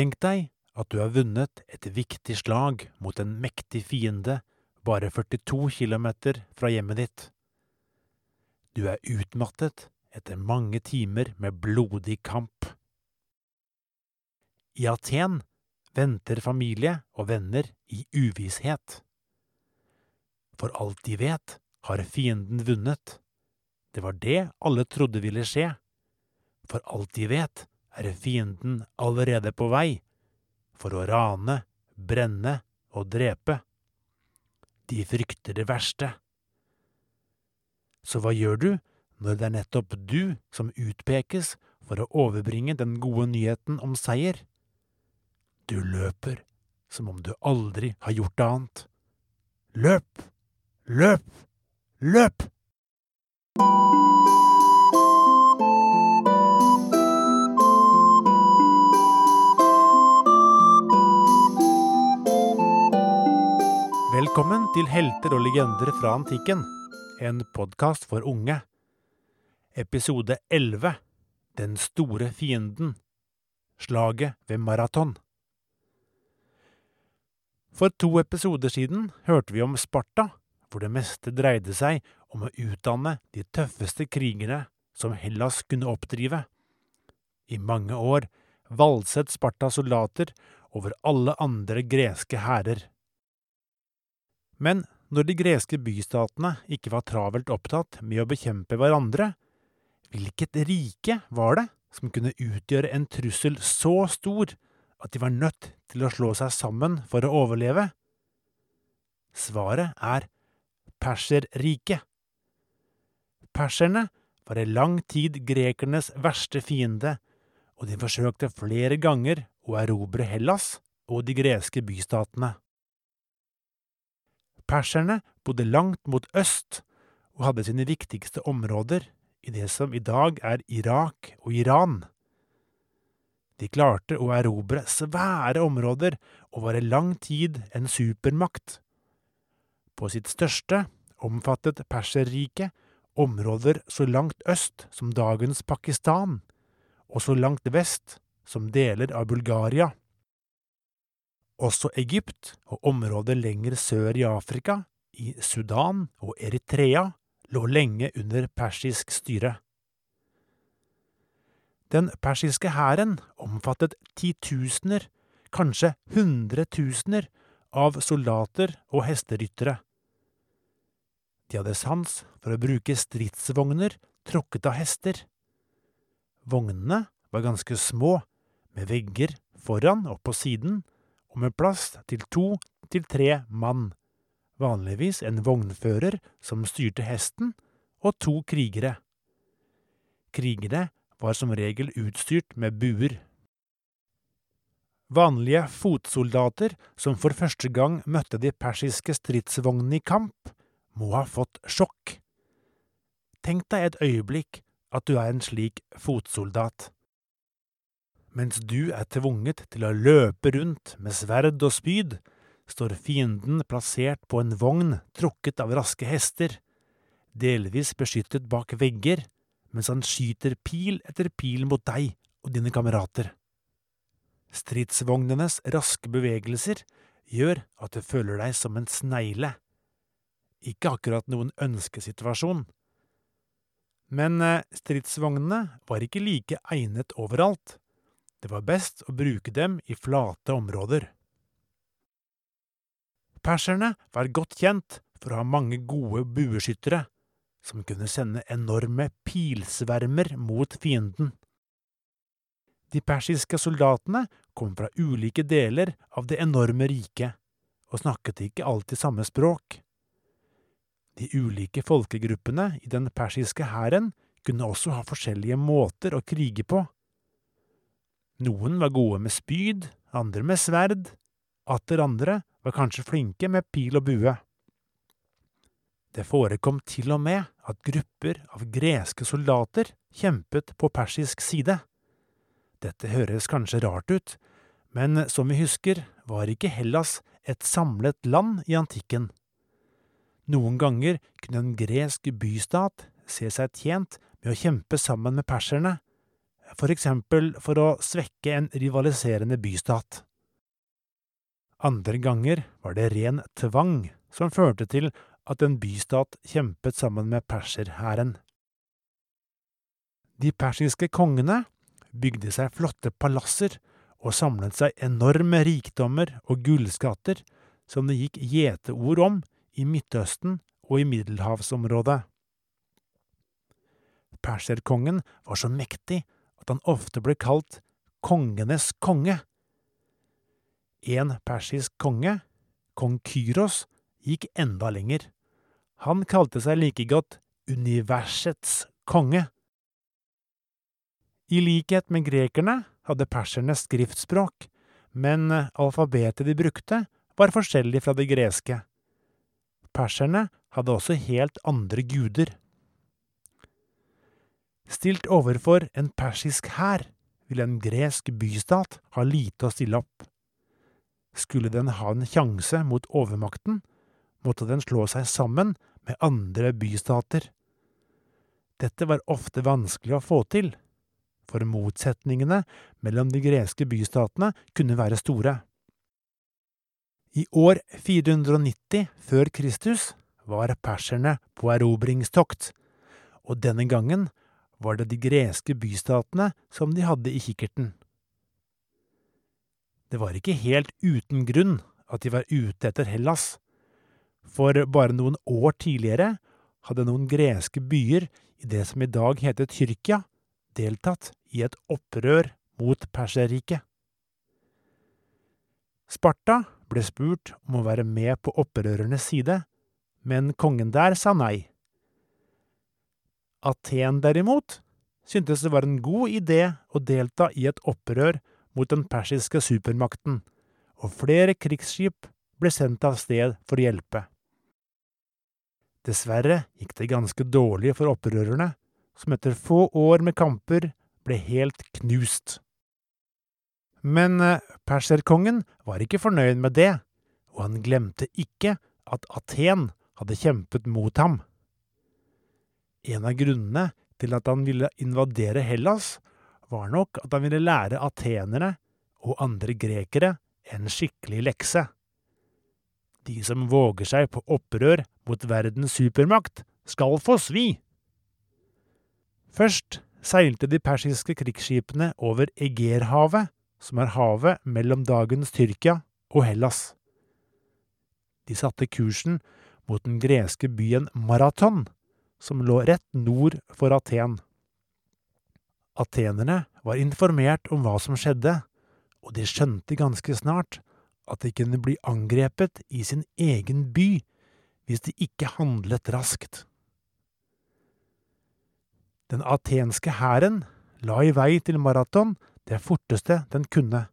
Tenk deg at du har vunnet et viktig slag mot en mektig fiende bare 42 kilometer fra hjemmet ditt. Du er utmattet etter mange timer med blodig kamp. I Aten venter familie og venner i uvisshet. For alt de vet, har fienden vunnet. Det var det alle trodde ville skje. For alt de vet, er fienden allerede på vei for å rane, brenne og drepe. De frykter det verste. Så hva gjør du når det er nettopp du som utpekes for å overbringe den gode nyheten om seier? Du løper som om du aldri har gjort annet. Løp! Løp! Løp! Velkommen til Helter og legender fra antikken, en podkast for unge. Episode 11 Den store fienden Slaget ved maraton. For to episoder siden hørte vi om Sparta, hvor det meste dreide seg om å utdanne de tøffeste krigere som Hellas kunne oppdrive. I mange år valset Sparta soldater over alle andre greske hærer. Men når de greske bystatene ikke var travelt opptatt med å bekjempe hverandre, hvilket rike var det som kunne utgjøre en trussel så stor at de var nødt til å slå seg sammen for å overleve? Svaret er Perserriket. Perserne var i lang tid grekernes verste fiende, og de forsøkte flere ganger å erobre Hellas og de greske bystatene. Perserne bodde langt mot øst og hadde sine viktigste områder i det som i dag er Irak og Iran. De klarte å erobre svære områder og var i lang tid en supermakt. På sitt største omfattet Perserriket områder så langt øst som dagens Pakistan, og så langt vest som deler av Bulgaria. Også Egypt og området lenger sør i Afrika, i Sudan og Eritrea, lå lenge under persisk styre. Den persiske hæren omfattet titusener, kanskje hundretusener, av soldater og hesteryttere. De hadde sans for å bruke stridsvogner tråkket av hester. Vognene var ganske små, med vegger foran og på siden, og med plass til to til tre mann, vanligvis en vognfører som styrte hesten, og to krigere. Krigere var som regel utstyrt med buer. Vanlige fotsoldater som for første gang møtte de persiske stridsvognene i kamp, må ha fått sjokk. Tenk deg et øyeblikk at du er en slik fotsoldat mens du er tvunget til å løpe rundt med sverd og spyd, står fienden plassert på en vogn trukket av raske hester, delvis beskyttet bak vegger, mens han skyter pil etter pil mot deg og dine kamerater. Stridsvognenes raske bevegelser gjør at du føler deg som en snegle. Ikke akkurat noen ønskesituasjon. Men eh, stridsvognene var ikke like egnet overalt. Det var best å bruke dem i flate områder. Perserne var godt kjent for å ha mange gode bueskyttere, som kunne sende enorme pilsvermer mot fienden. De persiske soldatene kom fra ulike deler av det enorme riket, og snakket ikke alltid samme språk. De ulike folkegruppene i den persiske hæren kunne også ha forskjellige måter å krige på. Noen var gode med spyd, andre med sverd, atter andre var kanskje flinke med pil og bue. Det forekom til og med at grupper av greske soldater kjempet på persisk side. Dette høres kanskje rart ut, men som vi husker, var ikke Hellas et samlet land i antikken. Noen ganger kunne en gresk bystat se seg tjent med å kjempe sammen med perserne, for eksempel for å svekke en rivaliserende bystat. Andre ganger var det ren tvang som førte til at en bystat kjempet sammen med perserhæren. De persiske kongene bygde seg flotte palasser og samlet seg enorme rikdommer og gullskatter som det gikk gjeteord om i Midtøsten og i middelhavsområdet. Perserkongen var så mektig at han ofte ble kalt kongenes konge. En persisk konge, kong Kyros, gikk enda lenger. Han kalte seg like godt universets konge. I likhet med grekerne hadde perserne skriftspråk, men alfabetet de brukte, var forskjellig fra det greske. Perserne hadde også helt andre guder. Stilt overfor en persisk hær ville en gresk bystat ha lite å stille opp. Skulle den ha en sjanse mot overmakten, måtte den slå seg sammen med andre bystater. Dette var ofte vanskelig å få til, for motsetningene mellom de greske bystatene kunne være store. I år 490 før Kristus var perserne på erobringstokt, og denne gangen var det de greske bystatene som de hadde i kikkerten. Det var ikke helt uten grunn at de var ute etter Hellas, for bare noen år tidligere hadde noen greske byer i det som i dag heter Tyrkia, deltatt i et opprør mot Perserriket. Sparta ble spurt om å være med på opprørernes side, men kongen der sa nei. Aten derimot syntes det var en god idé å delta i et opprør mot den persiske supermakten, og flere krigsskip ble sendt av sted for å hjelpe. Dessverre gikk det ganske dårlig for opprørerne, som etter få år med kamper ble helt knust. Men eh, perserkongen var ikke fornøyd med det, og han glemte ikke at Aten hadde kjempet mot ham. En av grunnene til at han ville invadere Hellas, var nok at han ville lære atenerne og andre grekere en skikkelig lekse. De som våger seg på opprør mot verdens supermakt, skal få svi! Først seilte de persiske krigsskipene over Egerhavet, som er havet mellom dagens Tyrkia og Hellas. De satte kursen mot den greske byen Maraton, som lå rett nord for Aten. Atenerne var informert om hva som skjedde, og de skjønte ganske snart at de kunne bli angrepet i sin egen by hvis de ikke handlet raskt. Den atenske hæren la i vei til Maraton det forteste den kunne.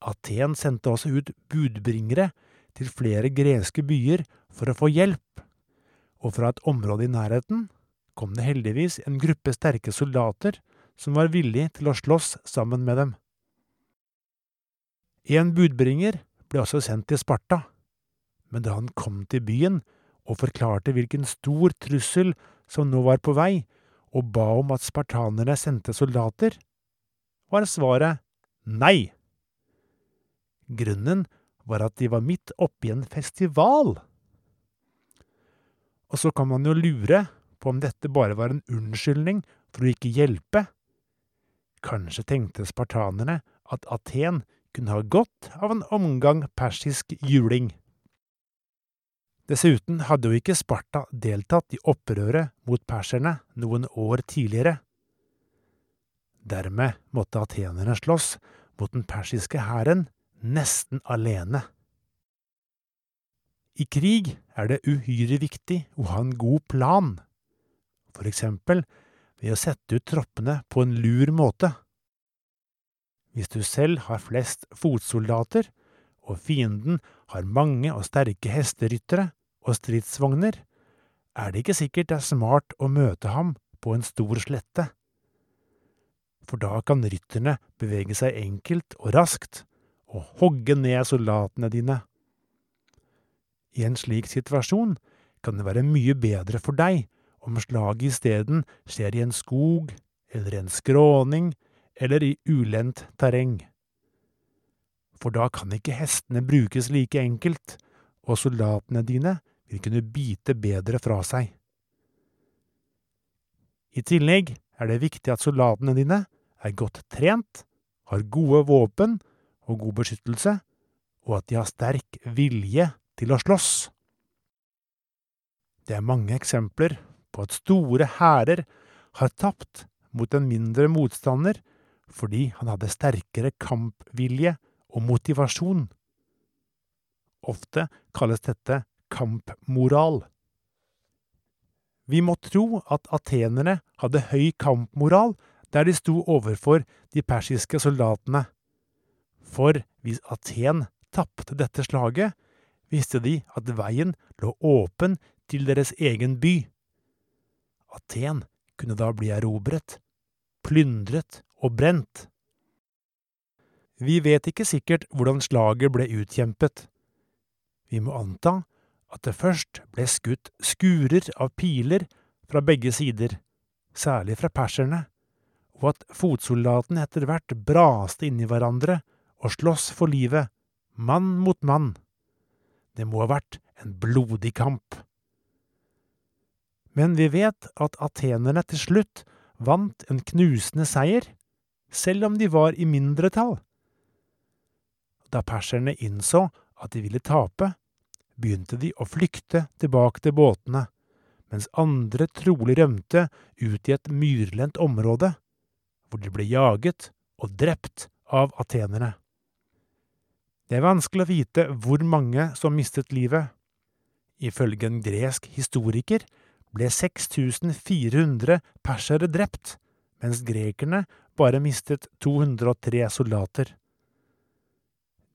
Aten sendte også ut budbringere til flere greske byer for å få hjelp, og fra et område i nærheten kom det heldigvis en gruppe sterke soldater som var villig til å slåss sammen med dem. En budbringer ble også sendt til Sparta, men da han kom til byen og forklarte hvilken stor trussel som nå var på vei, og ba om at spartanerne sendte soldater, var svaret nei. Grunnen var at de var midt oppi en festival. Og så kan man jo lure på om dette bare var en unnskyldning for å ikke hjelpe. Kanskje tenkte spartanerne at Aten kunne ha godt av en omgang persisk juling. Dessuten hadde jo ikke Sparta deltatt i opprøret mot perserne noen år tidligere. Dermed måtte atenerne slåss mot den persiske hæren nesten alene. I krig er det uhyre viktig å ha en god plan, for eksempel ved å sette ut troppene på en lur måte. Hvis du selv har flest fotsoldater, og fienden har mange og sterke hesteryttere, og stridsvogner, er det ikke sikkert det er smart å møte ham på en stor slette. For da kan rytterne bevege seg enkelt og raskt og hogge ned soldatene dine. I en slik situasjon kan det være mye bedre for deg om slaget isteden skjer i en skog eller en skråning eller i ulendt terreng. For da kan ikke hestene brukes like enkelt, og soldatene dine vil kunne bite bedre fra seg. I tillegg er det viktig at soldatene dine er godt trent, har gode våpen og god beskyttelse, og at de har sterk vilje til å slåss. Det er mange eksempler på at store hærer har tapt mot en mindre motstander fordi han hadde sterkere kampvilje og motivasjon. Ofte kalles dette kampmoral. Vi må tro at atenerne hadde høy kampmoral der de sto overfor de persiske soldatene. For hvis Aten tapte dette slaget, visste de at veien lå åpen til deres egen by. Aten kunne da bli erobret, plyndret og brent. Vi vet ikke sikkert hvordan slaget ble utkjempet. Vi må anta at det først ble skutt skurer av piler fra begge sider, særlig fra perserne, og at fotsoldatene etter hvert braste inn i hverandre og sloss for livet, mann mot mann. Det må ha vært en blodig kamp. Men vi vet at atenerne til slutt vant en knusende seier, selv om de var i mindretall. Da perserne innså at de ville tape, begynte de å flykte tilbake til båtene, mens andre trolig rømte ut i et myrlendt område, hvor de ble jaget og drept av atenerne. Det er vanskelig å vite hvor mange som mistet livet. Ifølge en gresk historiker ble 6400 persere drept, mens grekerne bare mistet 203 soldater.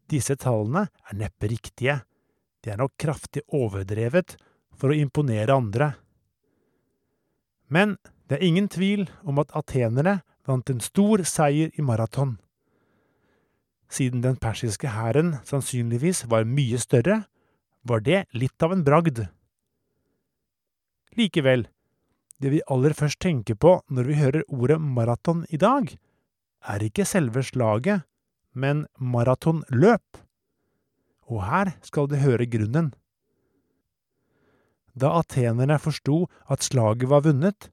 Disse tallene er neppe riktige, de er nok kraftig overdrevet for å imponere andre. Men det er ingen tvil om at atenere vant en stor seier i maraton. Siden den persiske hæren sannsynligvis var mye større, var det litt av en bragd. Likevel, det vi aller først tenker på når vi hører ordet maraton i dag, er ikke selve slaget, men maratonløp og her skal du høre grunnen. Da atenerne forsto at slaget var vunnet,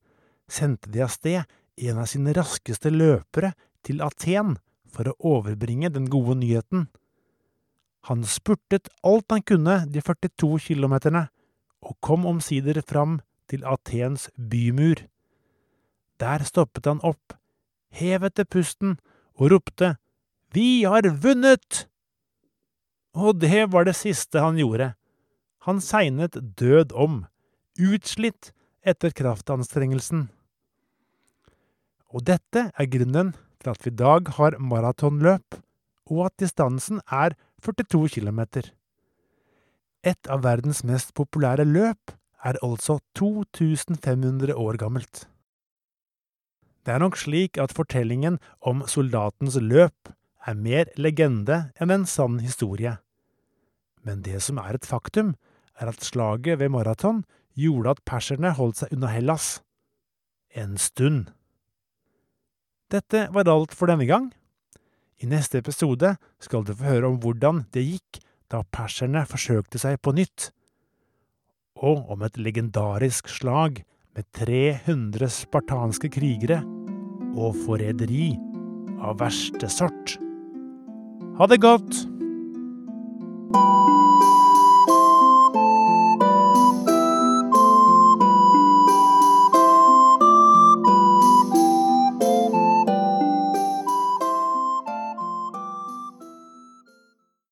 sendte de av sted en av sine raskeste løpere til Aten for å overbringe den gode nyheten. Han spurtet alt han kunne de 42 kilometerne, og kom omsider fram til Atens bymur. Der stoppet han opp, hev etter pusten og ropte Vi har vunnet! Og det var det siste han gjorde. Han segnet død om, utslitt etter kraftanstrengelsen. Og dette er grunnen til at vi i dag har maratonløp, og at distansen er 42 kilometer. Et av verdens mest populære løp er altså 2500 år gammelt. Det er nok slik at fortellingen om soldatens løp er mer legende enn en sann historie. Men det som er et faktum, er at slaget ved maraton gjorde at perserne holdt seg unna Hellas. En stund. Dette var alt for denne gang. I neste episode skal du få høre om hvordan det gikk da perserne forsøkte seg på nytt, og om et legendarisk slag med 300 spartanske krigere og forræderi av verste sort. Ha det godt!